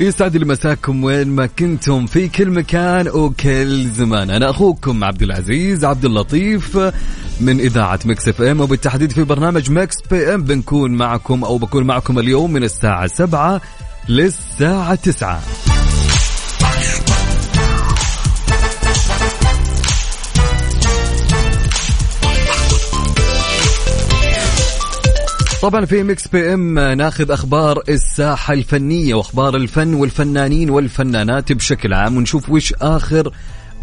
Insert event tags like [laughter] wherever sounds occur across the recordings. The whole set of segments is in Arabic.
يسعد لي مساكم وين ما كنتم في كل مكان وكل زمان. أنا أخوكم عبد العزيز عبد اللطيف من إذاعة Mix FM وبالتحديد في برنامج Mix PM. بنكون معكم أو بكون معكم اليوم من الساعة 7 للساعة 9 طبعا في Mix PM ناخذ أخبار الساحة الفنية وأخبار الفن والفنانين والفنانات بشكل عام ونشوف وش آخر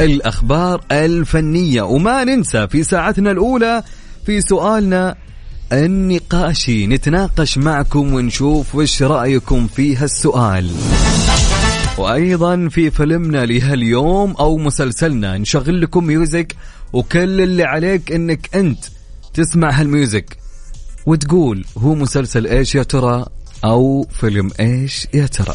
الأخبار الفنية. وما ننسى في ساعتنا الأولى في سؤالنا النقاشي. نتناقش معكم ونشوف وش رأيكم في هالسؤال. وأيضا في فيلمنا لهاليوم أو مسلسلنا نشغل لكم music وكل اللي عليك إنك أنت تسمع هالميوزك. وتقول هو مسلسل إيش يا ترى أو فيلم إيش يا ترى.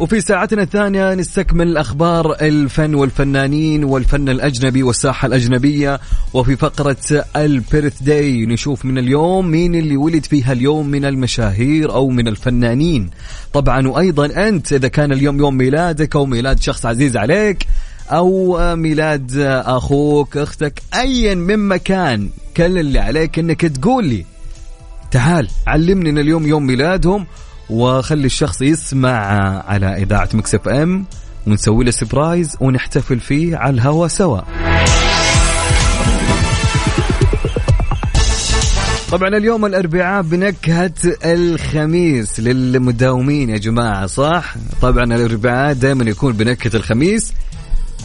وفي ساعتنا الثانية نستكمل أخبار الفن والفنانين والفن الأجنبي والساحة الأجنبية. وفي فقرة البيرث داي نشوف من اليوم مين اللي ولد فيها اليوم من المشاهير أو من الفنانين. طبعا وأيضا أنت إذا كان اليوم يوم ميلادك أو ميلاد شخص عزيز عليك أو ميلاد أخوك أختك أيا من كان. كل اللي عليك إنك تقول لي تعال علمني إن اليوم يوم ميلادهم وخلي الشخص يسمع على إذاعة Mix FM ونسوي له surprise ونحتفل فيه على الهوا سوا. طبعا اليوم الأربعاء بنكهة الخميس للمداومين يا جماعة صح؟ طبعا الأربعاء دائما يكون بنكهة الخميس.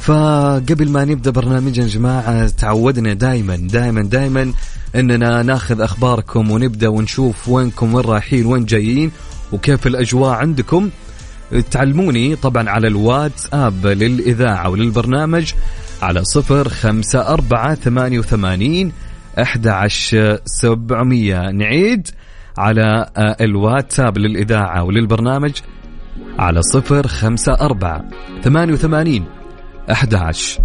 فقبل ما نبدأ برنامجنا يا جماعة تعودنا دائما دائما دائما إننا ناخذ أخباركم ونبدأ ونشوف وينكم وين رايحين وين جايين وكيف الأجواء عندكم. تعلموني طبعا على الواتساب للإذاعة وللبرنامج على صفر خمسة أربعة ثمانية وثمانين أحد سبعمية. نعيد على الواتساب للإذاعة وللبرنامج على صفر خمسة أربعة ثمانية وثمانين 11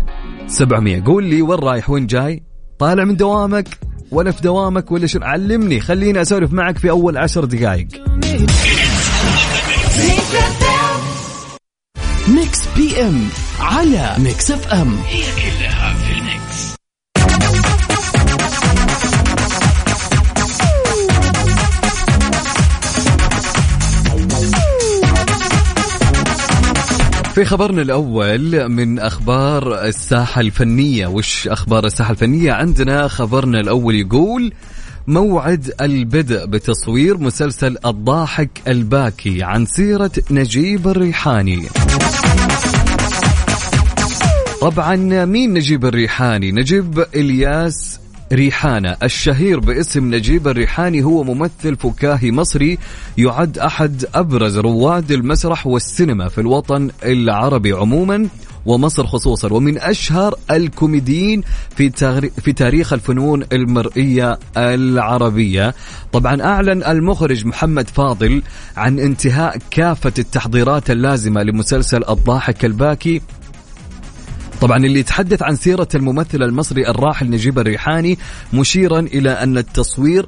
700 قول لي وين رايح؟ وين جاي؟ طالع من دوامك ولا في دوامك ولا شنو؟ علمني. خليني أسولف معك في أول عشر دقائق. Mix PM على Mix FM هي كلها في خبرنا الأول من أخبار الساحة الفنية. وش أخبار الساحة الفنية؟ عندنا خبرنا الأول يقول موعد البدء بتصوير مسلسل الضاحك الباكي عن سيرة نجيب الريحاني. طبعا مين نجيب الريحاني؟ نجيب إلياس ريحانة. الشهير باسم نجيب الريحاني هو ممثل فكاهي مصري يعد أحد أبرز رواد المسرح والسينما في الوطن العربي عموما ومصر خصوصا. ومن أشهر الكوميديين في, في تاريخ الفنون المرئية العربية. طبعا أعلن المخرج محمد فاضل عن انتهاء كافة التحضيرات اللازمة لمسلسل الضاحك الباكي طبعا اللي يتحدث عن سيرة الممثل المصري الراحل نجيب الريحاني مشيرا إلى أن التصوير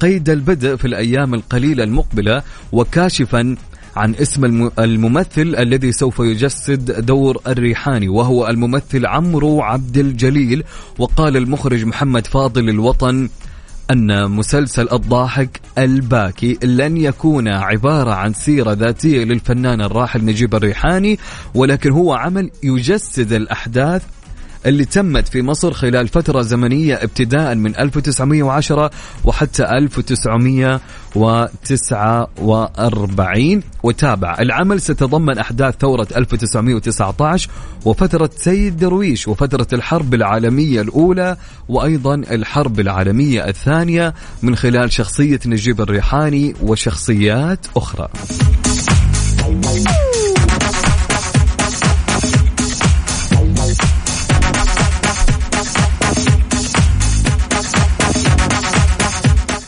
قيد البدء في الأيام القليلة المقبلة وكاشفا عن اسم الممثل الذي سوف يجسد دور الريحاني وهو الممثل عمرو عبد الجليل. وقال المخرج محمد فاضل الوطن أن مسلسل الضاحك الباكي لن يكون عبارة عن سيرة ذاتية للفنان الراحل نجيب الريحاني ولكن هو عمل يجسد الأحداث اللي تمت في مصر خلال فترة زمنية ابتداء من 1910 وحتى 1949 وتابع. العمل ستضمن أحداث ثورة 1919 وفترة سيد درويش وفترة الحرب العالمية الأولى وأيضا الحرب العالمية الثانية من خلال شخصية نجيب الريحاني وشخصيات أخرى.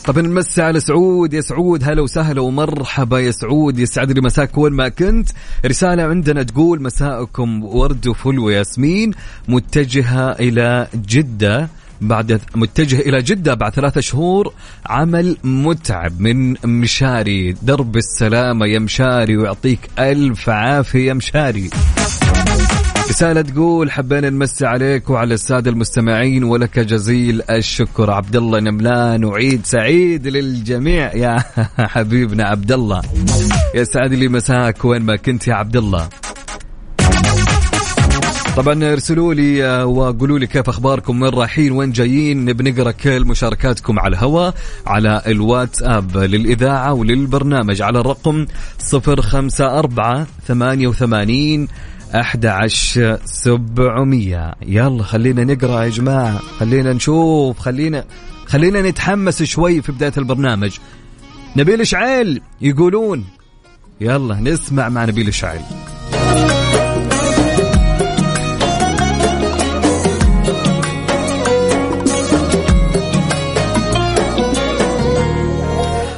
طب نمسي على سعود. يا سعود هلا وسهلا ومرحبا. يا سعود يسعد لي مساك وين ما كنت. رسالة عندنا تقول مساءكم ورد وفل وياسمين. متجهة إلى جدة بعد متجه إلى جدة بعد ثلاثة شهور. عمل متعب من مشاري. درب السلامة يا مشاري ويعطيك ألف عافية يا مشاري. رسالة تقول حبينا نمسي عليك وعلى السادة المستمعين ولك جزيل الشكر. عبد الله نملان وعيد سعيد للجميع يا [laughs] حبيبنا عبد الله يسعد لي مساك وين ما كنت يا عبد الله طبعا ارسلوا لي وقولوا لي كيف أخباركم وين رايحين وين جايين. نبي نقرأ كل مشاركاتكم على الهواء على الواتساب للإذاعة وللبرنامج على الرقم 054 88 11700 يلا خلينا نقرأ يا جماعة. خلينا نشوف. خلينا خلينا نتحمس شوي في بداية البرنامج. نبيل إشعيل يقولون. يلا نسمع مع نبيل إشعيل.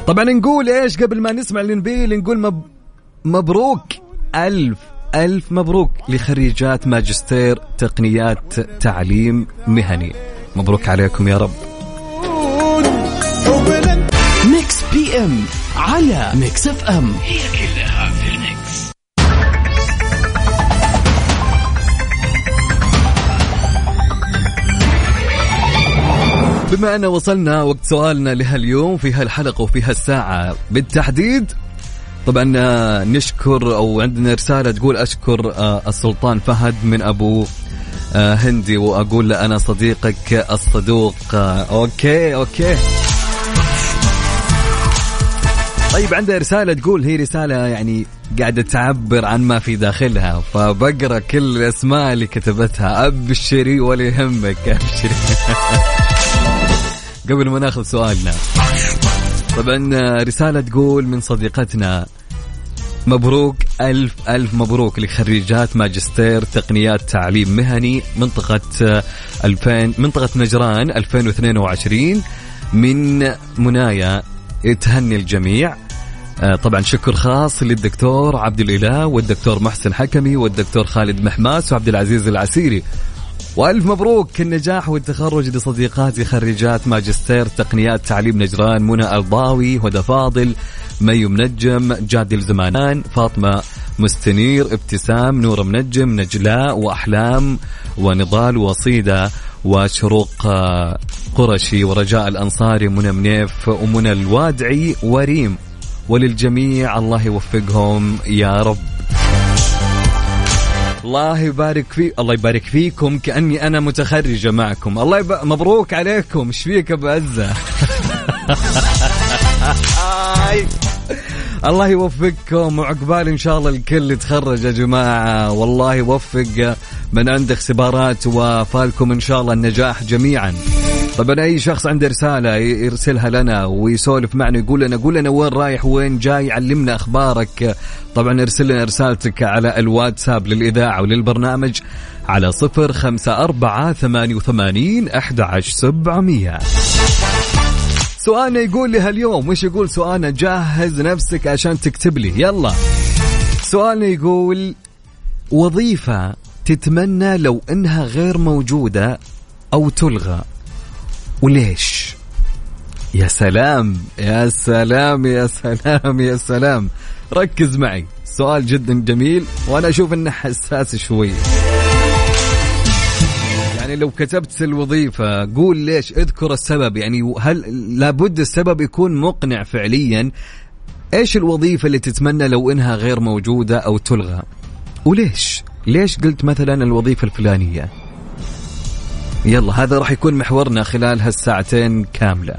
طبعا نقول إيش قبل ما نسمع لنبيل؟ نقول مب... مبروك ألف. ألف مبروك لخريجات ماجستير تقنيات تعليم مهني. مبروك عليكم يا رب. Mix PM على Mix FM. هي كلها في ال Mix. بما أن وصلنا وقت سؤالنا لهاليوم في هالحلقة وفي هالساعة بالتحديد طبعا آه، نشكر أو عندنا رسالة تقول أشكر آه، السلطان فهد من أبو آه، هندي وأقول له أنا صديقك الصدوق. okay okay. طيب عندها رسالة تقول هي رسالة يعني قاعدة تعبر عن ما في داخلها فبقرأ كل الأسماء اللي كتبتها. أبشري ولا يهمك أبشري. [laughs] قبل ما ناخذ سؤالنا. طبعا رسالة تقول من صديقتنا مبروك ألف ألف مبروك لخريجات ماجستير تقنيات تعليم مهني منطقة آه، 2000 منطقة نجران 2022 من منايا. تهني الجميع. آه، طبعا شكر خاص للدكتور عبد الإله والدكتور محسن حكمي والدكتور خالد محماس وعبد العزيز العسيري. وألف مبروك النجاح والتخرج لصديقاتي خريجات ماجستير تقنيات تعليم نجران منى ألضاوي هدى فاضل. مي منجم جادل زمانان فاطمة مستنير ابتسام نور منجم نجلاء وأحلام ونضال وصيدة وشروق آه، قرشي ورجاء الانصاري منى منيف ومنى الوادعي وريم. وللجميع الله يوفقهم يا رب. الله يبارك في الله يبارك فيكم. كأني أنا متخرجة معكم. الله يب... مبروك عليكم. إيش فيك أبو عزة؟ [laughs] [laughs] الله يوفقكم وعقبال إن شاء الله الكل يتخرج يا جماعة. والله يوفق من عنده اختبارات وفالكم إن شاء الله النجاح جميعا. طبعا أي شخص عنده رسالة يرسلها لنا ويسولف معنا يقول لنا قول لنا وين رايح وين جاي علمنا أخبارك. طبعا ارسل لنا رسالتك على الواتساب للإذاعة وللبرنامج على صفر خمسة أربعة ثمانية وثمانين أحد عشر سبعمية. سؤالنا يقول لي هاليوم وش يقول سؤالنا؟ جهز نفسك عشان تكتب لي. يلا. سؤالنا يقول وظيفة تتمنى لو إنها غير موجودة أو تلغى وليش؟ يا سلام يا سلام يا سلام يا سلام. ركز معي. سؤال جدا جميل وأنا أشوف إنه حساس شوي. يعني لو كتبت الوظيفة قول ليش اذكر السبب؟ يعني هل لابد السبب يكون مقنع فعليا؟ إيش الوظيفة اللي تتمنى لو إنها غير موجودة أو تلغى؟ وليش؟ ليش قلت مثلا الوظيفة الفلانية؟ يلا هذا راح يكون محورنا خلال هالساعتين كاملة.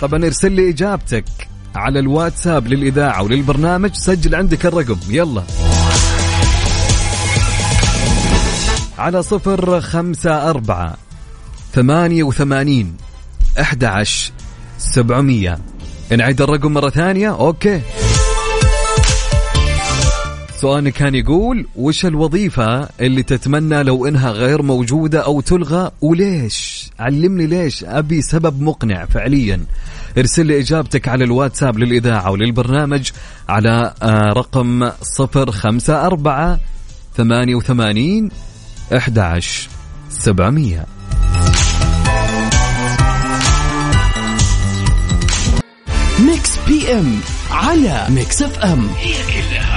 طبعا ارسل لي إجابتك على الواتساب للإذاعة وللبرنامج سجل عندك الرقم. يلا. على صفر خمسة أربعة ثمانية وثمانين أحد عشر سبعمية. نعيد الرقم مرة ثانية. أوكي. سؤالنا كان يقول وش الوظيفة اللي تتمنى لو إنها غير موجودة أو تلغى؟ وليش؟ علمني ليش. أبي سبب مقنع فعليا. ارسل لي إجابتك على الواتساب للإذاعة وللبرنامج على آه، رقم صفر خمسة أربعة ثمانية وثمانين أحد عشر سبعمية. ميكس PM على ميكس FM. هي كلها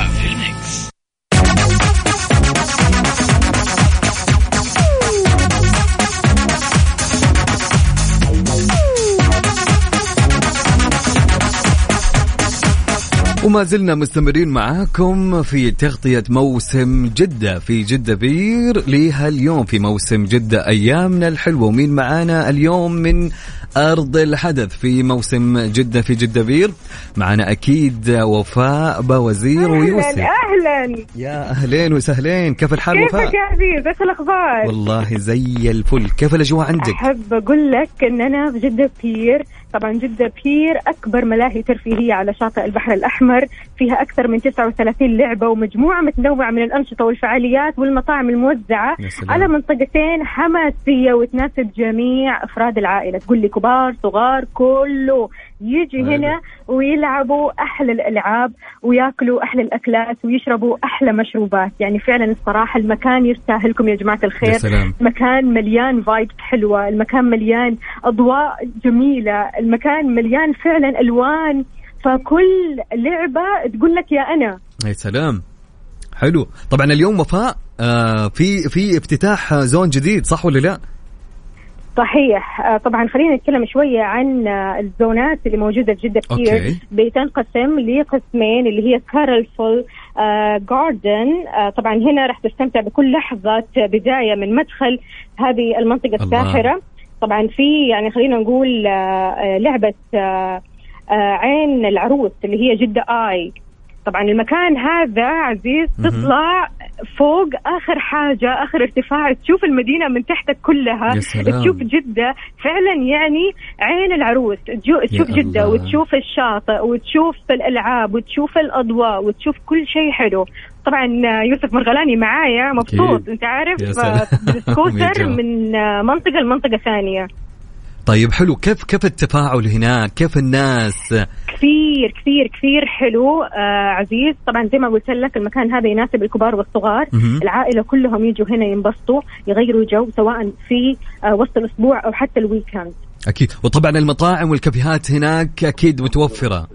وما زلنا مستمرين معاكم في تغطية موسم جدة في جدة بير لها اليوم في موسم جدة أيامنا الحلوة. ومين معانا اليوم من أرض الحدث في موسم جدة في جدة بير؟ معنا أكيد وفاء بوزير ويوسف. أهلا. يا أهلين وسهلين. كيف الحال كيفك وفاء؟ يا عزيز؟ إيش الأخبار؟ والله زي الفل. كيف الأجواء عندك؟ أحب أقول لك إن أنا في جدة بير طبعا جدة بير أكبر ملاهي ترفيهية على شاطئ البحر الأحمر. فيها أكثر من 39 لعبة ومجموعة متنوعة من الأنشطة والفعاليات والمطاعم سلام. على منطقتين حماسية وتناسب جميع أفراد العائلة. تقول لي كبار صغار كله. يجي حلو. هنا ويلعبوا أحلى الألعاب ويأكلوا أحلى الأكلات ويشربوا أحلى مشروبات يعني فعلا الصراحة المكان يستاهلكم يا جماعة الخير يا سلام. مكان مليان فايبس حلوة المكان مليان أضواء جميلة المكان مليان فعلا ألوان فكل لعبة تقول لك يا أنا يا سلام حلو طبعا اليوم وفاء آه في في افتتاح زون جديد صح ولا لا؟ صحيح آه، طبعا خلينا نتكلم شوية عن آه، الزونات اللي موجودة في جدة. كتير بتنقسم لقسمين اللي هي كارلفول جاردن طبعا هنا راح تستمتع بكل لحظة بداية من مدخل هذه المنطقة. الساحرة طبعا في يعني خلينا نقول آه، آه، لعبة آه، آه، عين العروس اللي هي جدة آي طبعا المكان هذا عزيز. تطلع فوق آخر حاجة آخر ارتفاع تشوف المدينة من تحتك كلها يا سلام. تشوف جدة فعلا يعني عين العروس تشوف جدة الله. وتشوف الشاطئ وتشوف الألعاب وتشوف الأضواء وتشوف كل شيء حلو طبعا يوسف مرغلاني معايا مبسوط. أنت عارف. [laughs] بالسكوتر من منطقة لمنطقة ثانية طيب حلو كيف كيف التفاعل هناك؟ كيف الناس؟ كثير كثير كثير حلو آه عزيز. طبعا زي ما قلت لك المكان هذا يناسب الكبار والصغار. مهم. العائلة كلهم يجوا هنا ينبسطوا يغيروا جو سواء في آه وسط الأسبوع أو حتى ال weekend. أكيد. وطبعا المطاعم والكافيهات هناك أكيد متوفرة.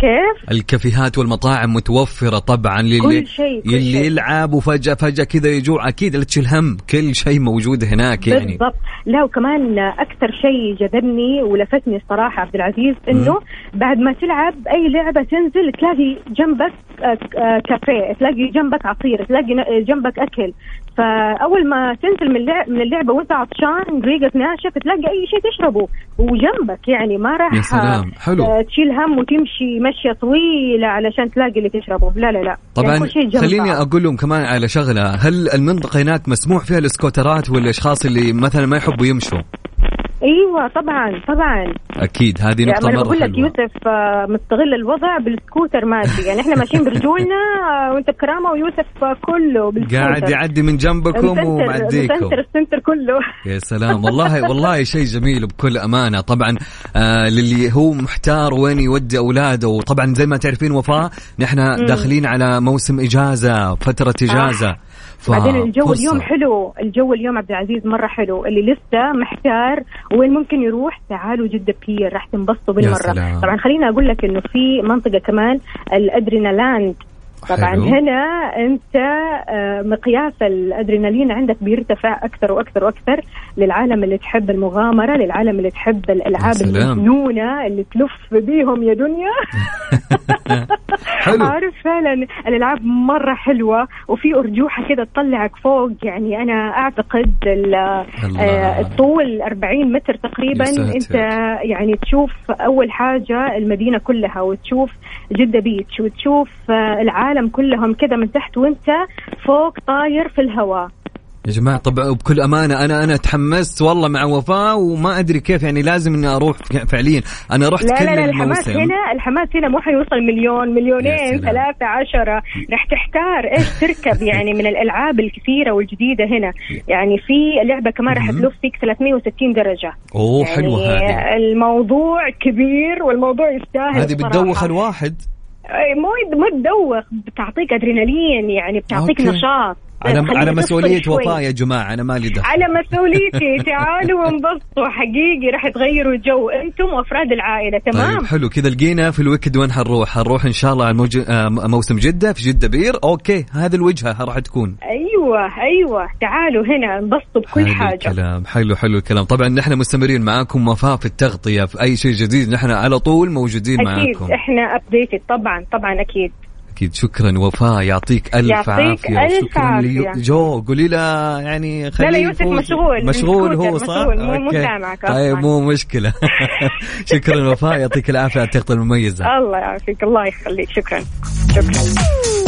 كيف؟ الكافيهات والمطاعم متوفرة طبعا للي كل شيء، كل اللي. يلعب وفجاه فجأة كذا يجوع. أكيد لا تشيل هم. كل شيء موجود هناك يعني. بالضبط. لا وكمان أكثر شيء جذبني ولفتني الصراحة عبد العزيز إنه بعد ما تلعب أي لعبة تنزل تلاقي جنبك آه، آه، كافيه تلاقي جنبك عصير تلاقي جنبك أكل. فأول ما تنزل من اللعب من اللعبة وانت عطشان ريقك ناشف تلاقي أي شيء تشربه. وجنبك يعني ما راح يا سلام، حلو. آه، تشيل هم وتمشي. مشية طويلة علشان تلاقي اللي تشربه. لا لا لا. طبعا يعني شيء جنب خليني. أقول لهم كمان على شغلة. هل المنطقة هناك مسموح فيها الاسكوترات والأشخاص اللي مثلا ما يحبوا يمشوا؟ أيوه طبعا طبعا. أكيد هذه يعني نقطة أنا مرة بقول لك يوسف آه، مستغل الوضع بالسكوتر ماشي يعني إحنا ماشيين برجولنا آه، وأنت بكرامة ويوسف آه، كله بالسكوتر. قاعد يعدي من جنبكم ومعديكم. مسنتر السنتر كله. [laughs] يا سلام. والله والله شيء جميل بكل أمانة. طبعا آه للي هو محتار وين يودي أولاده. وطبعا زي ما تعرفين وفاء نحن داخلين على موسم إجازة فترة إجازة. بعدين الجو فرصة. اليوم حلو الجو اليوم عبد العزيز مرة حلو اللي لسه محتار وين ممكن يروح تعالوا جدة بير راح تنبسطوا بالمرة. طبعا خليني أقول لك إنه في منطقة كمان ال Adrenaland طبعا حلو. هنا أنت آه، مقياس الأدرينالين عندك بيرتفع أكثر وأكثر وأكثر للعالم اللي تحب المغامرة للعالم اللي تحب الألعاب. المجنونة اللي تلف بيهم يا دنيا [laughs] حلو عارف فعلا الألعاب مرة حلوة وفي أرجوحة كده تطلعك فوق يعني أنا أعتقد. آه، الطول 40 متر تقريبا. أنت يعني تشوف أول حاجة المدينة كلها وتشوف جدة بيتش وتشوف آه، العالم كلهم كده من تحت وانت فوق طاير في الهواء. يا جماعة طب بكل أمانة أنا أنا تحمست والله مع وفاء وما أدري كيف يعني لازم إني أروح فعليا. أنا رحت لا كل لا لا الحماس الموسم. هنا الحماس هنا مو حيوصل مليون مليونين. ثلاثة عشرة رح تحتار إيش تركب يعني من الألعاب الكثيرة والجديدة هنا. يعني في لعبة كمان رح مهم. تلف فيك 360 درجة. أوه يعني حلوة هذه. الموضوع كبير والموضوع يستاهل هذه. بتدوخ الواحد مو مو تدوخ بتعطيك أدرينالين يعني بتعطيك okay. نشاط تفصل مسؤولية شوي. وفاء يا جماعة أنا مالي دخل. على مسؤوليتي. [laughs] تعالوا وانبسطوا حقيقي راح تغيروا جو أنتم وأفراد العائلة تمام؟ طيب حلو. كذا لقينا في ال weekend وين حنروح؟ حنروح إن شاء الله على. آه، موسم جدة في جدة بير، okay هذه الوجهة راح تكون. أيوه أيوه. تعالوا هنا انبسطوا بكل حلو حاجة. الكلام. حلو حلو الكلام. طبعا نحن مستمرين معاكم وفاء في التغطية في أي شيء جديد. نحن على طول موجودين أكيد معاكم. إحنا updated طبعا طبعا أكيد. أكيد. شكرا وفاء. يعطيك ألف يعطيك عافية. ألف وشكرا عافية. لي- جو قولي له يعني خليه لا لا يوسف. مشغول. مشغول هو صح؟ مشغول، مو- مو. سامعك. طيب مو مشكلة. [laughs] شكرا وفاء. يعطيك العافية على التغطية المميزة. الله يعافيك. الله يخليك. شكرا. شكرا.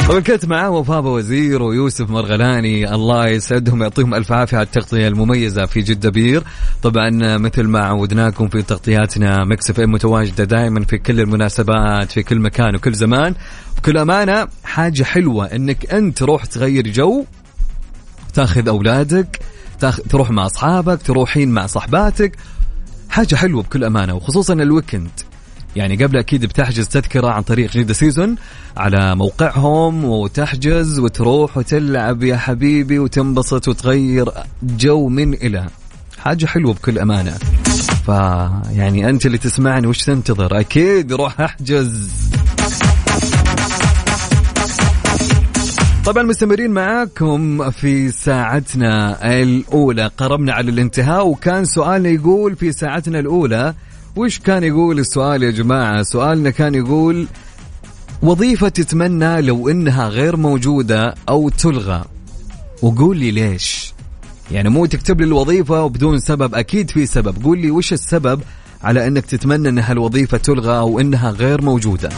طبعا كنت معاه وفاء بوزير ويوسف مرغلاني. الله يسعدهم يعطيهم ألف عافية على التغطية المميزة في جدة بير. طبعا مثل ما عودناكم في تغطياتنا ميكس FM متواجدة دائما في كل المناسبات في كل مكان وكل زمان. بكل امانه حاجة حلوة إنك أنت تروح تغير جو تاخذ أولادك تاخ... تروح مع أصحابك تروحين مع صحباتك حاجة حلوة بكل أمانة وخصوصا ال weekend. يعني قبل أكيد بتحجز تذكرة عن طريق Jeddah Season على موقعهم وتحجز وتروح وتلعب يا حبيبي وتنبسط وتغير جو من إلى. حاجة حلوة بكل أمانة. فيعني أنت اللي تسمعني وش تنتظر؟ أكيد روح أحجز. طبعا مستمرين معاكم في ساعتنا الأولى. قربنا على الانتهاء وكان سؤالنا يقول في ساعتنا الأولى وش كان يقول السؤال يا جماعة؟ سؤالنا كان يقول وظيفة تتمنى لو إنها غير موجودة أو تلغى. وقول لي ليش؟ يعني مو تكتب لي الوظيفة وبدون سبب أكيد في سبب. قول لي وش السبب على أنك تتمنى أن هالوظيفة تلغى أو أنها غير موجودة؟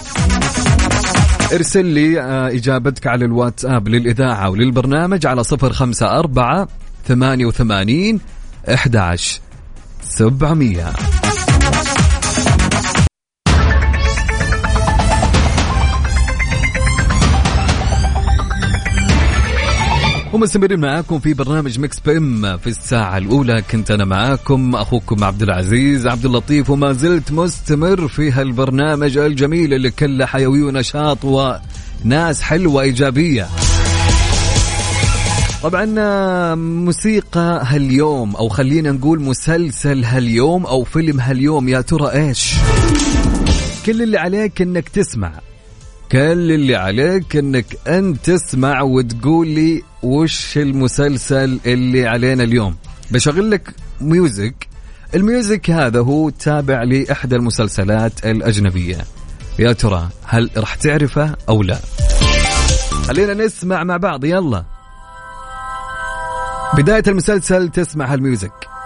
ارسل لي آه، إجابتك على الواتساب للإذاعة وللبرنامج على 054 88 11 700 ومستمرين معاكم في برنامج مكس بيم في الساعة الأولى. كنت أنا معاكم أخوكم عبد العزيز عبد اللطيف وما زلت مستمر في هالبرنامج الجميل اللي كله حيوي ونشاط وناس حلوة إيجابية. طبعا موسيقى هاليوم أو خلينا نقول مسلسل هاليوم أو فيلم هاليوم يا ترى إيش؟ كل اللي عليك إنك تسمع. كل اللي عليك إنك أنت تسمع وتقول لي وش المسلسل اللي علينا اليوم؟ بشغل لك music ال music هذا هو تابع لإحدى المسلسلات الأجنبية. يا ترى هل راح تعرفه أو لا؟ خلينا نسمع مع بعض. يلا. بداية المسلسل تسمع هالميوزك.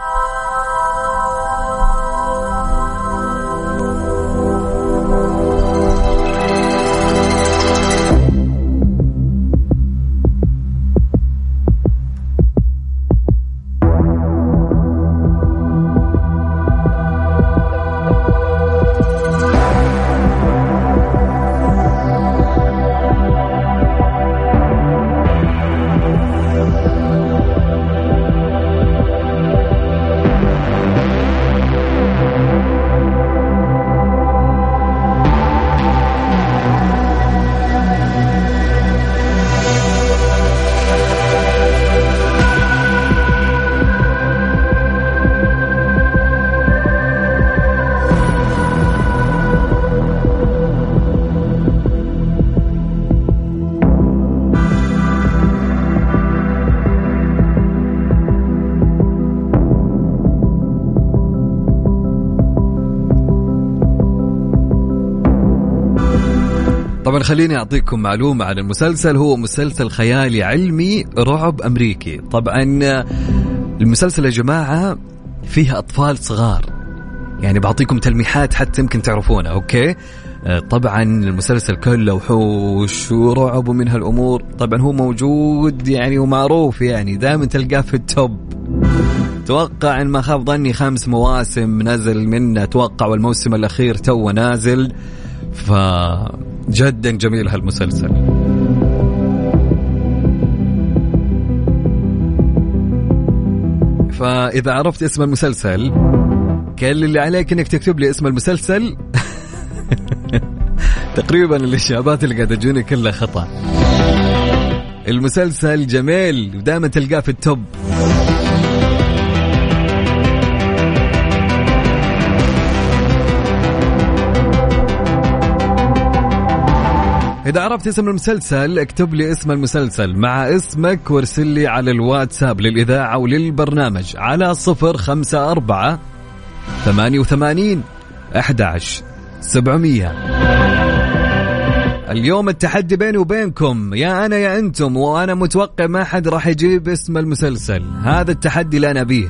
طبعا خليني أعطيكم معلومة عن المسلسل. هو مسلسل خيالي علمي رعب أمريكي. طبعا المسلسل يا جماعة فيه أطفال صغار. يعني بعطيكم تلميحات حتى يمكن تعرفونها okay؟ آه، طبعا المسلسل كله وحوش ورعب ومن هالأمور. طبعا هو موجود يعني ومعروف يعني دائما تلقاه في ال top. توقع إن ما خاب ظني خمس مواسم نزل منه. أتوقع والموسم الأخير تو نازل. فجدا جميل هالمسلسل. فإذا عرفت اسم المسلسل كل اللي عليك إنك تكتب لي اسم المسلسل [laughs] تقريبا الاجابات اللي قاعدة تجوني كلها خطأ. المسلسل جميل ودائما تلقاه في التوب. إذا عرفت اسم المسلسل اكتب لي اسم المسلسل. مع اسمك وارسل لي على الواتساب للإذاعة وللبرنامج على صفر خمسة أربعة ثمانية وثمانين أحد سبعمية. اليوم التحدي بيني وبينكم. يا أنا يا أنتم وأنا متوقع ما حد راح يجيب اسم المسلسل. هذا التحدي اللي أنا بيه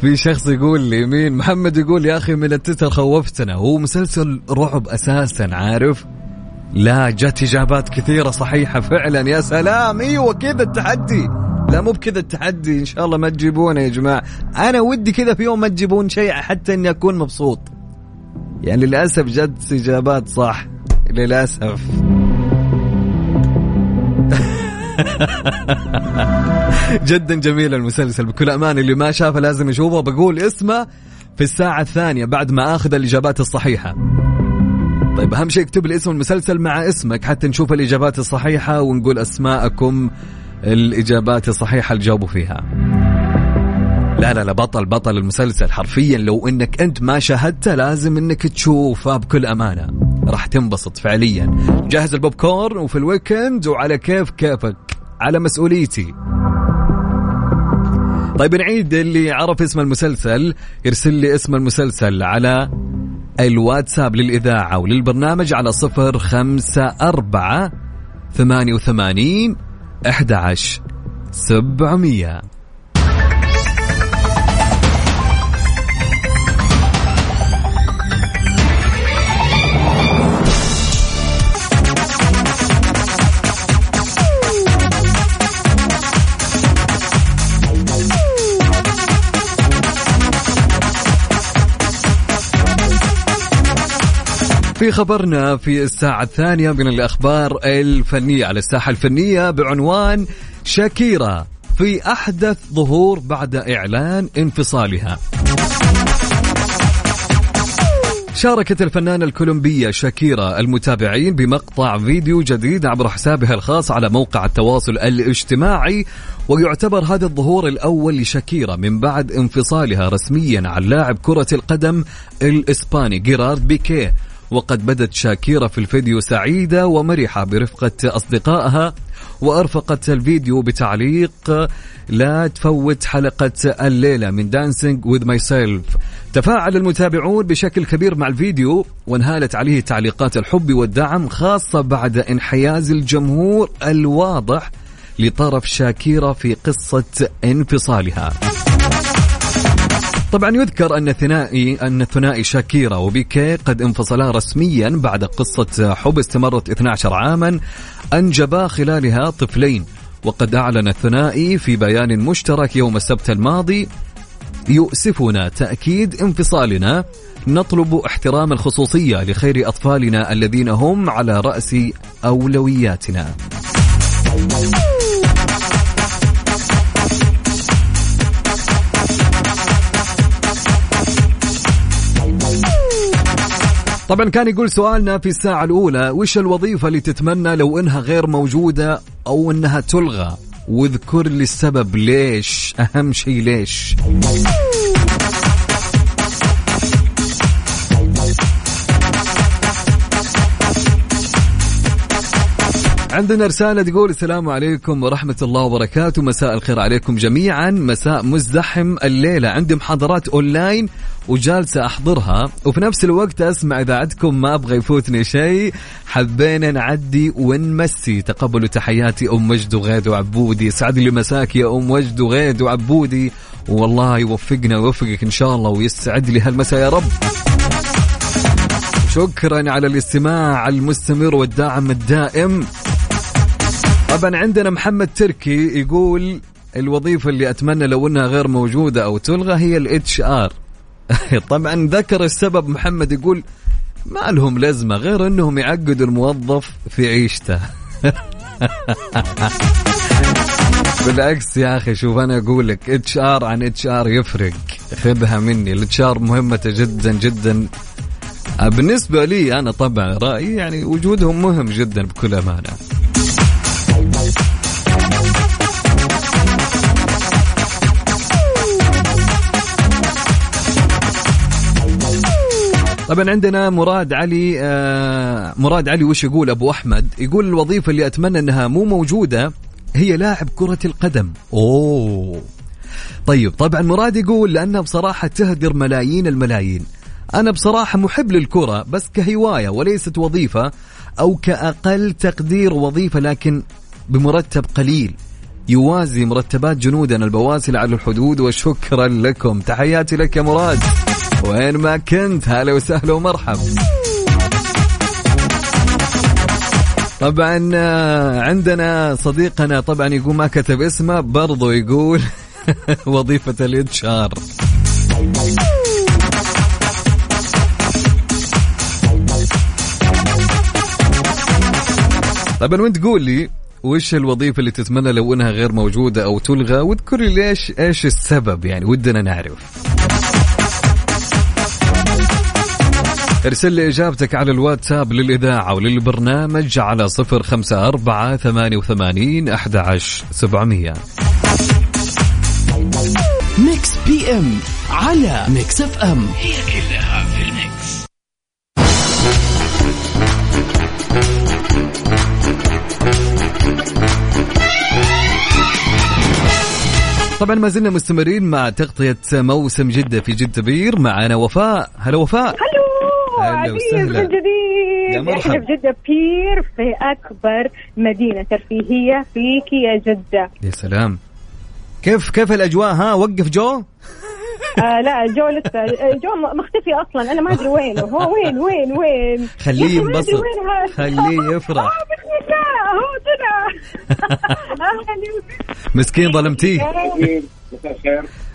في شخص يقول لي مين؟ محمد يقول يا أخي من التتر خوفتنا. هو مسلسل رعب أساسا عارف؟ لا جت إجابات كثيرة صحيحة فعلا يا سلام أيوه كذا التحدي؟ لا مو بكذا التحدي إن شاء الله ما تجيبونه يا جماعة. أنا ودي كذا في يوم ما تجيبون شيء حتى إني أكون مبسوط. يعني للأسف جت إجابات صح للأسف. [laughs] جدا جميل المسلسل. بكل أمان اللي ما شافه لازم يشوفه. بقول اسمه في الساعة الثانية بعد ما آخذ الإجابات الصحيحة. طيب أهم شيء اكتب لي اسم المسلسل مع اسمك حتى نشوف الإجابات الصحيحة ونقول أسماءكم الإجابات الصحيحة اللي جاوبوا فيها. لا لا لا بطل بطل المسلسل. حرفيا لو إنك أنت ما شاهدته لازم إنك تشوفه. بكل أمانة. راح تنبسط فعليا. جهز البوب كورن وفي ال weekend وعلى كيف كيفك على مسؤوليتي. طيب نعيد اللي عرف اسم المسلسل يرسل لي اسم المسلسل على الواتساب للإذاعة وللبرنامج على صفر خمسة أربعة ثمانية وثمانين أحد عشر سبعمية. في خبرنا في الساعة الثانية من الأخبار الفنية على الساحة الفنية بعنوان شاكيرا في أحدث ظهور بعد إعلان انفصالها. شاركت الفنانة الكولومبية شاكيرا المتابعين بمقطع فيديو جديد عبر حسابها الخاص على موقع التواصل الاجتماعي ويعتبر هذا الظهور الأول لشاكيرا من بعد انفصالها رسميا عن لاعب كرة القدم الإسباني جيرارد بيكيه. وقد بدت شاكيرا في الفيديو سعيدة ومرحة برفقة أصدقائها وأرفقت الفيديو بتعليق لا تفوت حلقة الليلة من Dancing with Myself تفاعل المتابعون بشكل كبير مع الفيديو وانهالت عليه تعليقات الحب والدعم خاصة بعد انحياز الجمهور الواضح لطرف شاكيرا في قصة انفصالها. طبعا يذكر أن ثنائي أن ثنائي شاكيرا وبيكي قد انفصلا رسميا بعد قصة حب استمرت 12 عاما أنجبا خلالها طفلين وقد أعلن الثنائي في بيان مشترك يوم السبت الماضي يؤسفنا تأكيد انفصالنا نطلب احترام الخصوصيه لخير أطفالنا الذين هم على رأس أولوياتنا. طبعا كان يقول سؤالنا في الساعة الأولى وش الوظيفة اللي تتمنى لو إنها غير موجودة أو إنها تلغى؟ واذكر لي السبب ليش أهم شيء ليش. عندنا رسالة تقول السلام عليكم ورحمة الله وبركاته. مساء الخير عليكم جميعا. مساء مزدحم الليلة. عندي محاضرات أونلاين وجالسة أحضرها. وفي نفس الوقت أسمع إذاعتكم ما أبغى يفوتني شيء حبينا نعدي ونمسي. تقبلوا تحياتي أم وجد وغيد وعبودي. سعد لي مساك يا أم وجد وغيد وعبودي. والله يوفقنا ويوفقك إن شاء الله ويسعد لي هالمساء يا رب. شكرا على الاستماع المستمر والداعم الدائم. طبعا عندنا محمد تركي يقول الوظيفة اللي أتمنى لو أنها غير موجودة أو تلغى هي ال HR [laughs] طبعا ذكر السبب محمد يقول ما لهم لازمة غير أنهم يعقدوا الموظف في عيشته. [laughs] بالعكس يا أخي شوف أنا أقول لك اتش ار عن اتش ار يفرق. خذها مني. ال HR مهمته جدا جدا. بالنسبة لي أنا طبعا رأيي يعني وجودهم مهم جدا بكل أمانة. طبعا عندنا مراد علي آه مراد علي وش يقول؟ أبو أحمد يقول الوظيفة اللي أتمنى إنها مو موجودة هي لاعب كرة القدم. أوه. طيب طبعا مراد يقول لأنها بصراحة تهدر ملايين الملايين. أنا بصراحة محب للكرة بس كهواية وليست وظيفة أو كأقل تقدير وظيفة لكن بمرتب قليل. يوازي مرتبات جنودنا البواسل على الحدود وشكرا لكم. تحياتي لك يا مراد. وين ما كنت. هلا وسهلا ومرحب طبعا آه، عندنا صديقنا طبعا يقول ما كتب اسمه برضو يقول [laughs] وظيفة ال HR طبعا وانت قول لي وش الوظيفة اللي تتمنى لو إنها غير موجودة أو تلغى؟ واذكر لي ليش إيش السبب؟ يعني ودنا نعرف. ارسل لي إجابتك على الواتساب للإذاعة وللبرنامج على صفر خمسة أربعة ثمانية وثمانين أحد عشر سبعمية. Mix PM على Mix FM. هي كلها في ال mix طبعا ما زلنا مستمرين مع تغطية موسم جدة في جدة Pier. معنا وفاء. هلا وفاء. عزيز وسهلا. من جديد. إحنا في جدة Pier في أكبر مدينة ترفيهية فيك يا جدة. يا سلام. كيف كيف الأجواء؟ ها وقف جو؟ آه لا جو لسه آه، جو مختفي أصلا. أنا ما أدري وينه. هو وين وين وين؟ خليه ينبسط. خليه يفرح. آه هو طلع. [laughs] [laughs] مسكين ظلمتيه.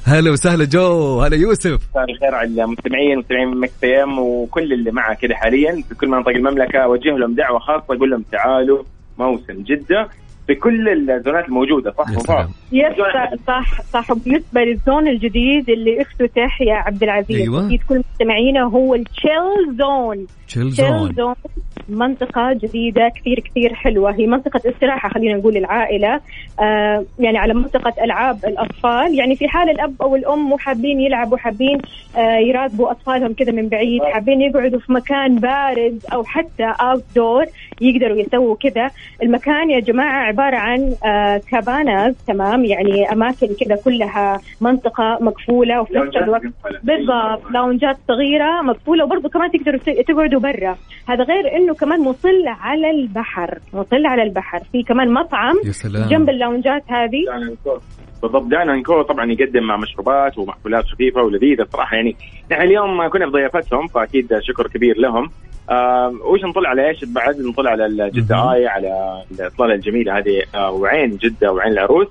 هلا وسهلا جو هلا يوسف. مساء الخير على المستمعين مستمعين Mix PM وكل اللي معه كذا حاليا في كل مناطق المملكة أوجه لهم دعوة خاصة أقول لهم تعالوا موسم جدة. في كل ال zone ات الموجودة صح؟ سلام. yes صح صح. وبالنسبة لل zone الجديد اللي افتتح يا عبد العزيز أيوة. أكيد كل مستمعينا هو ال chill zone chill chill zone zone منطقة جديدة كثير كثير حلوة. هي منطقة استراحة خلينا نقول العائلة. آه يعني على منطقة ألعاب الأطفال. يعني في حال الأب أو الأم مو حابين يلعبوا حابين آه يراقبوا أطفالهم كذا من بعيد حابين يقعدوا في مكان بارد أو حتى أوت دور يقدروا يسووا كذا. المكان يا جماعة عبارة عن آه كاباناز تمام؟ يعني أماكن كذا كلها منطقة مقفولة وفي نفس الوقت بالضبط لاونجات صغيرة مقفولة وبرضه كمان تقدروا تقعدوا برا. هذا غير إنه كمان مطل على البحر مطل على البحر. في كمان مطعم يا سلام. جنب اللونجات هذه. بالضبط دانا انكو طبعا يقدم مع مشروبات ومأكولات خفيفة ولذيذة صراحة يعني نحن اليوم كنا في ضيافتهم فأكيد شكر كبير لهم. آه وش نطلع على إيش؟ بعد نطلع على. جده اي على الإطلالة الجميلة هذه آه وعين جدة وعين العروس.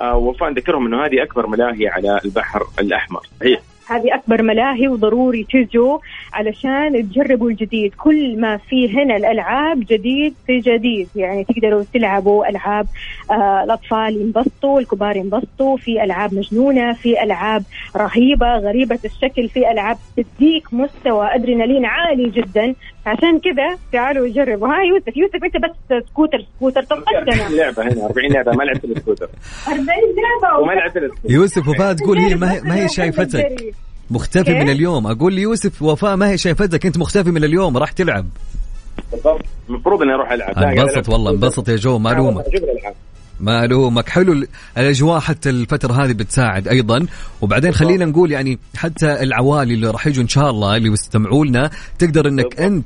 آه وفاء نذكرهم إنه هذه أكبر ملاهي على البحر الأحمر. هي. هذه أكبر ملاهي وضروري تجوا علشان تجربوا الجديد. كل ما في هنا الألعاب جديد في جديد. يعني تقدروا تلعبوا ألعاب آه الأطفال ينبسطوا الكبار ينبسطوا في ألعاب مجنونة في ألعاب رهيبة غريبة الشكل في ألعاب تديك مستوى أدرينالين عالي جدا. عشان كذا تعالوا جربوا. ها يوسف يوسف انت بس scooter scooter. طب 40 لعبة هنا 40 لعبة ما لعبت السكوتر. 40 لعبة وما لعبت السكوتر. يوسف وفاء تقول هي ما هي, ما هي شايفتك. مختفي؟ من اليوم. أقول لي يوسف وفاء ما هي شايفتك؟ أنت مختفي من اليوم راح تلعب. بالضبط. المفروض إني أروح ألعب. انبسط والله. انبسط يا جو ما الومك أشوف الألعاب. ما الومك حلو ال- الأجواء حتى الفترة هذه بتساعد أيضا. وبعدين خلينا نقول يعني حتى العوالي اللي راح يجوا إن شاء الله اللي بيستمعوا لنا تقدر إنك أنت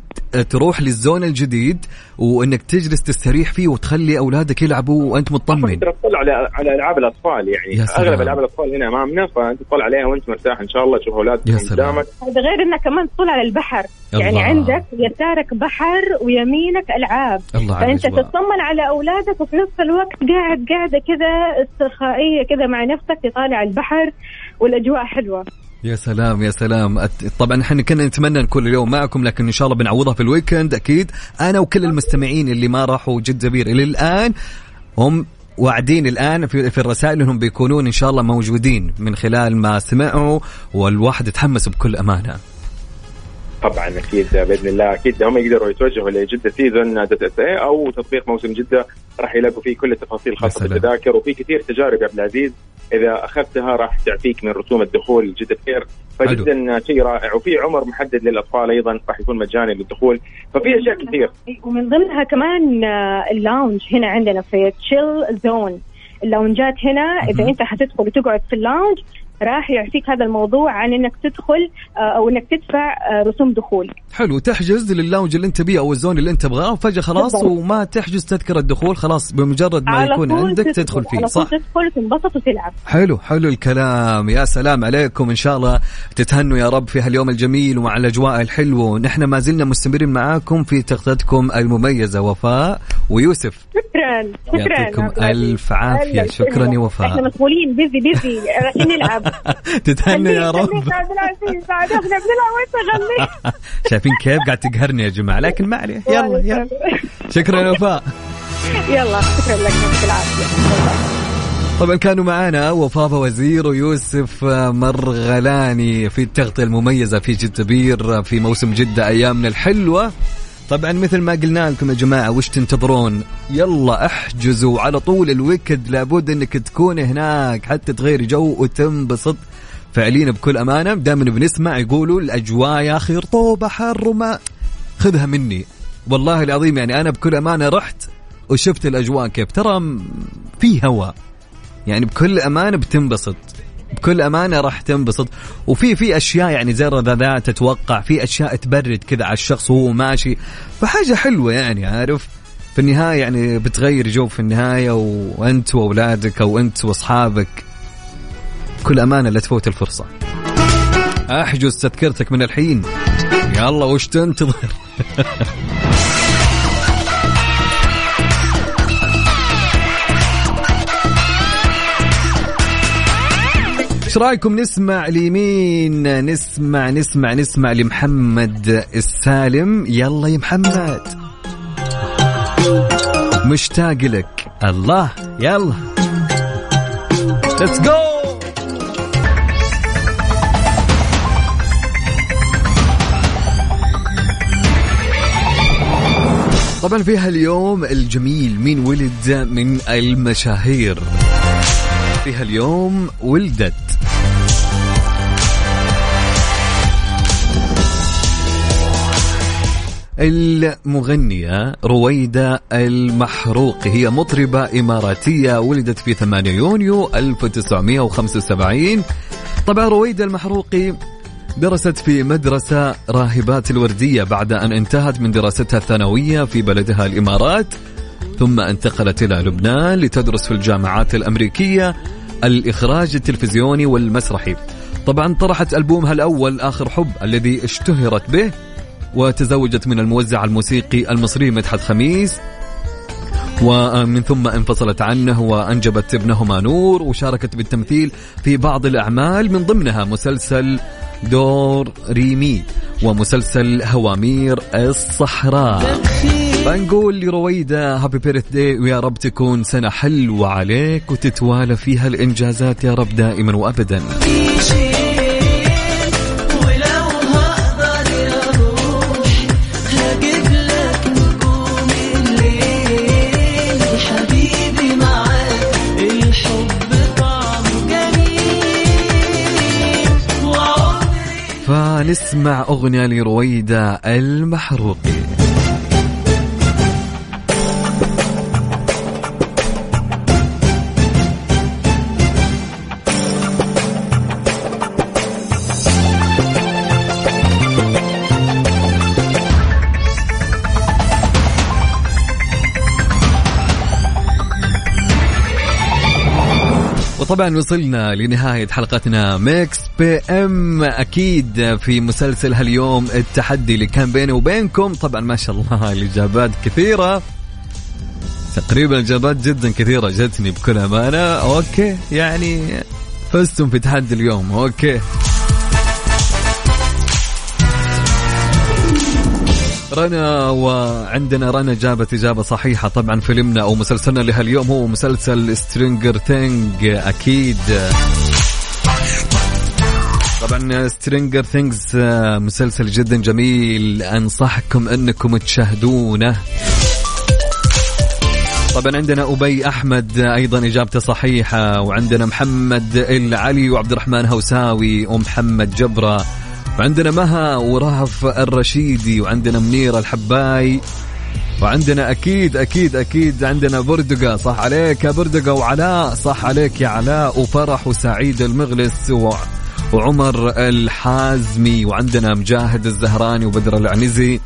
تروح للزون الجديد وإنك تجلس تستريح فيه وتخلي أولادك يلعبوا وأنت مطمن. تقدر تطلع على على ألعاب الأطفال يعني. يا سلام. اغلب ألعاب الأطفال هنا امامنا فأنت تطلع عليها وأنت مرتاح إن شاء الله تشوف اولادك يا سلام. قدامك. هذا غير إنك كمان تطل على البحر يعني الله. عندك يسارك بحر ويمينك ألعاب. الله فأنت. تطمن على أولادك وفي نفس الوقت قاعد قاعدة كذا استرخائية كذا مع نفسك تطالع البحر والأجواء حلوة. يا سلام يا سلام. طبعا إحنا كنا نتمنى نكون اليوم معكم لكن إن شاء الله بنعوضها في ال weekend أكيد. أنا وكل المستمعين اللي ما راحوا جده Pier إلى الآن هم واعدين الآن في, في الرسائل إنهم بيكونون إن شاء الله موجودين من خلال ما سمعوا والواحد يتحمس بكل أمانة. طبعا أكيد بإذن الله. أكيد هم يقدروا يتوجهوا ل Jeddah Season dot sa أو تطبيق موسم جدة راح يلاقوا فيه كل التفاصيل الخاصه. بالتذاكر. وفي كثير تجارب يا عبد العزيز. إذا أخذتها راح تعفيك من رسوم الدخول جدة Pier فجدا شيء رائع. وفي عمر محدد للأطفال أيضا راح يكون مجاني للدخول. ففي أشياء كثير. ومن ضمنها كمان آه، ال lounge هنا عندنا في chill zone ال lounge ات هنا إذا أنت حتدخل وتقعد في ال lounge راح يعفيك هذا الموضوع عن إنك تدخل آه، أو إنك تدفع آه، رسوم دخول. حلو تحجز لل lounge اللي أنت بيه أو ال zone اللي أنت تبغاه وفجأة خلاص بالضبط. وما تحجز تذكرة الدخول خلاص بمجرد ما يكون عندك تدخل فيه على صح. تدخل تنبسط وتلعب. حلو حلو الكلام. يا سلام عليكم. إن شاء الله تتهنوا يا رب في هاليوم الجميل ومع الأجواء الحلوة. نحن ما زلنا مستمرين معاكم في تغطيتكم المميزة وفاء ويوسف. شكرا شكرا. يعطيكم. ألف عافية. شكرا يا إحنا وفاء مسؤولين بيزي بيزي رايحين نلعب. تتهنوا يا رب شايفين كيف قاعد تقهرني يا جماعة لكن ما عليه يلا يلا شكرا يا وفاء يلا شكرا لك يعطيك العافيه طبعا كانوا معنا وفاء وزير ويوسف مرغلاني في التغطية المميزة في جدة بير في موسم جدة أيامنا الحلوة طبعا مثل ما قلنا لكم يا جماعة وش تنتظرون؟ يلا احجزوا على طول الويكد لابد إنك تكون هناك حتى تغير جو وتنبسط فعليا بكل أمانة. دائما بنسمع يقولوا الأجواء يا أخي رطوبة حر وما. خذها مني. والله العظيم يعني أنا بكل أمانة رحت وشفت الأجواء كيف. ترى في هواء يعني بكل أمانة بتنبسط. بكل أمانة راح تنبسط. وفي في أشياء يعني زي الرذاذات تتوقع في أشياء تبرد كذا على الشخص وهو ماشي. فحاجة حلوة يعني عارف؟ في النهاية يعني بتغير جو في النهاية وأنت وأولادك أو أنت وأصحابك. بكل أمانة لا تفوت الفرصة. أحجز تذكرتك من الحين. يلا وش تنتظر؟ [laughs] إيش رأيكم؟ نسمع لمين؟ نسمع نسمع نسمع لمحمد السالم. يلا يا محمد. مشتاق لك. الله يلا. ليتس جو طبعا في هاليوم الجميل مين ولد من المشاهير؟ في هاليوم ولدت. المغنية رويدة المحروقي هي مطربة إماراتية ولدت في 8 يونيو 1975 طبعا رويدة المحروقي درست في مدرسة راهبات الوردية بعد أن انتهت من دراستها الثانوية في بلدها الإمارات ثم انتقلت إلى لبنان لتدرس في الجامعات الأمريكية. الإخراج التلفزيوني والمسرحي. طبعا طرحت ألبومها الأول آخر حب الذي اشتهرت به وتزوجت من الموزع الموسيقي المصري مدحت خميس ومن ثم انفصلت عنه وأنجبت ابنهما نور وشاركت بالتمثيل في بعض الأعمال من ضمنها مسلسل دور ريمي ومسلسل هوامير الصحراء. فنقول لرويدة هابي بيرث داي ويا رب تكون سنة حلوة عليك وتتوالى فيها الإنجازات يا رب دائما وأبدا. فنسمع أغنية لرويدة المحروقي وطبعا وصلنا لنهاية حلقتنا Mix PM أكيد في مسلسل هاليوم التحدي اللي كان بيني وبينكم. طبعا ما شاء الله الإجابات كثيرة. تقريبا إجابات جدا كثيرة جتني بكل أمانة. okay يعني فزتم في تحدي اليوم. أوكي. رنا وعندنا رنا جابت إجابة صحيحة طبعا فيلمنا أو مسلسلنا لهاليوم هو مسلسل Stranger Things أكيد. طبعا Stranger Things مسلسل جدا جميل أنصحكم أنكم تشاهدونه. طبعا عندنا أبي أحمد أيضا إجابته صحيحة وعندنا محمد العلي وعبد الرحمن هوساوي ومحمد جبرة. وعندنا مها ورهف الرشيدي وعندنا منير الحباي وعندنا أكيد أكيد أكيد عندنا بردقة. صح عليك يا بردقة وعلاء. صح عليك يا علاء وفرح وسعيد المغلس و... وعمر الحازمي وعندنا مجاهد الزهراني وبدر العنزي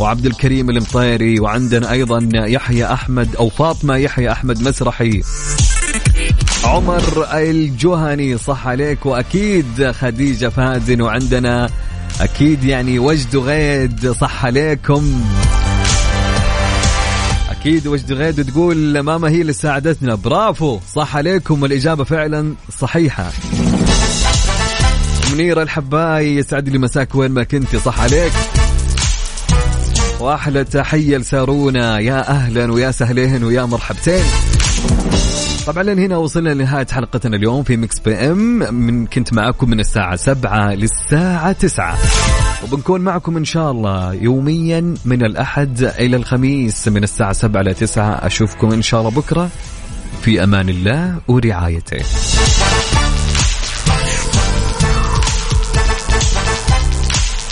وعبد الكريم المطيري وعندنا أيضا يحيى أحمد أو فاطمة يحيى أحمد مسرحي. عمر الجهني صح عليك. وأكيد خديجة فازن وعندنا أكيد يعني وجد غيد صح عليكم. أكيد وجد غيد تقول ماما هي اللي ساعدتنا. برافو صح عليكم. والإجابة فعلا صحيحة. منيرة الحباي يسعد لي مساك وين ما كنتي صح عليك. واحلى تحية لسارونا. يا أهلا ويا سهلين ويا مرحبتين. طبعا لين هنا وصلنا لنهاية حلقتنا اليوم في Mix PM. من كنت معكم من الساعة سبعة للساعة تسعة. وبنكون معكم إن شاء الله يوميا من الأحد إلى الخميس من الساعة سبعة إلى تسعة. أشوفكم إن شاء الله بكرة. في أمان الله ورعايته.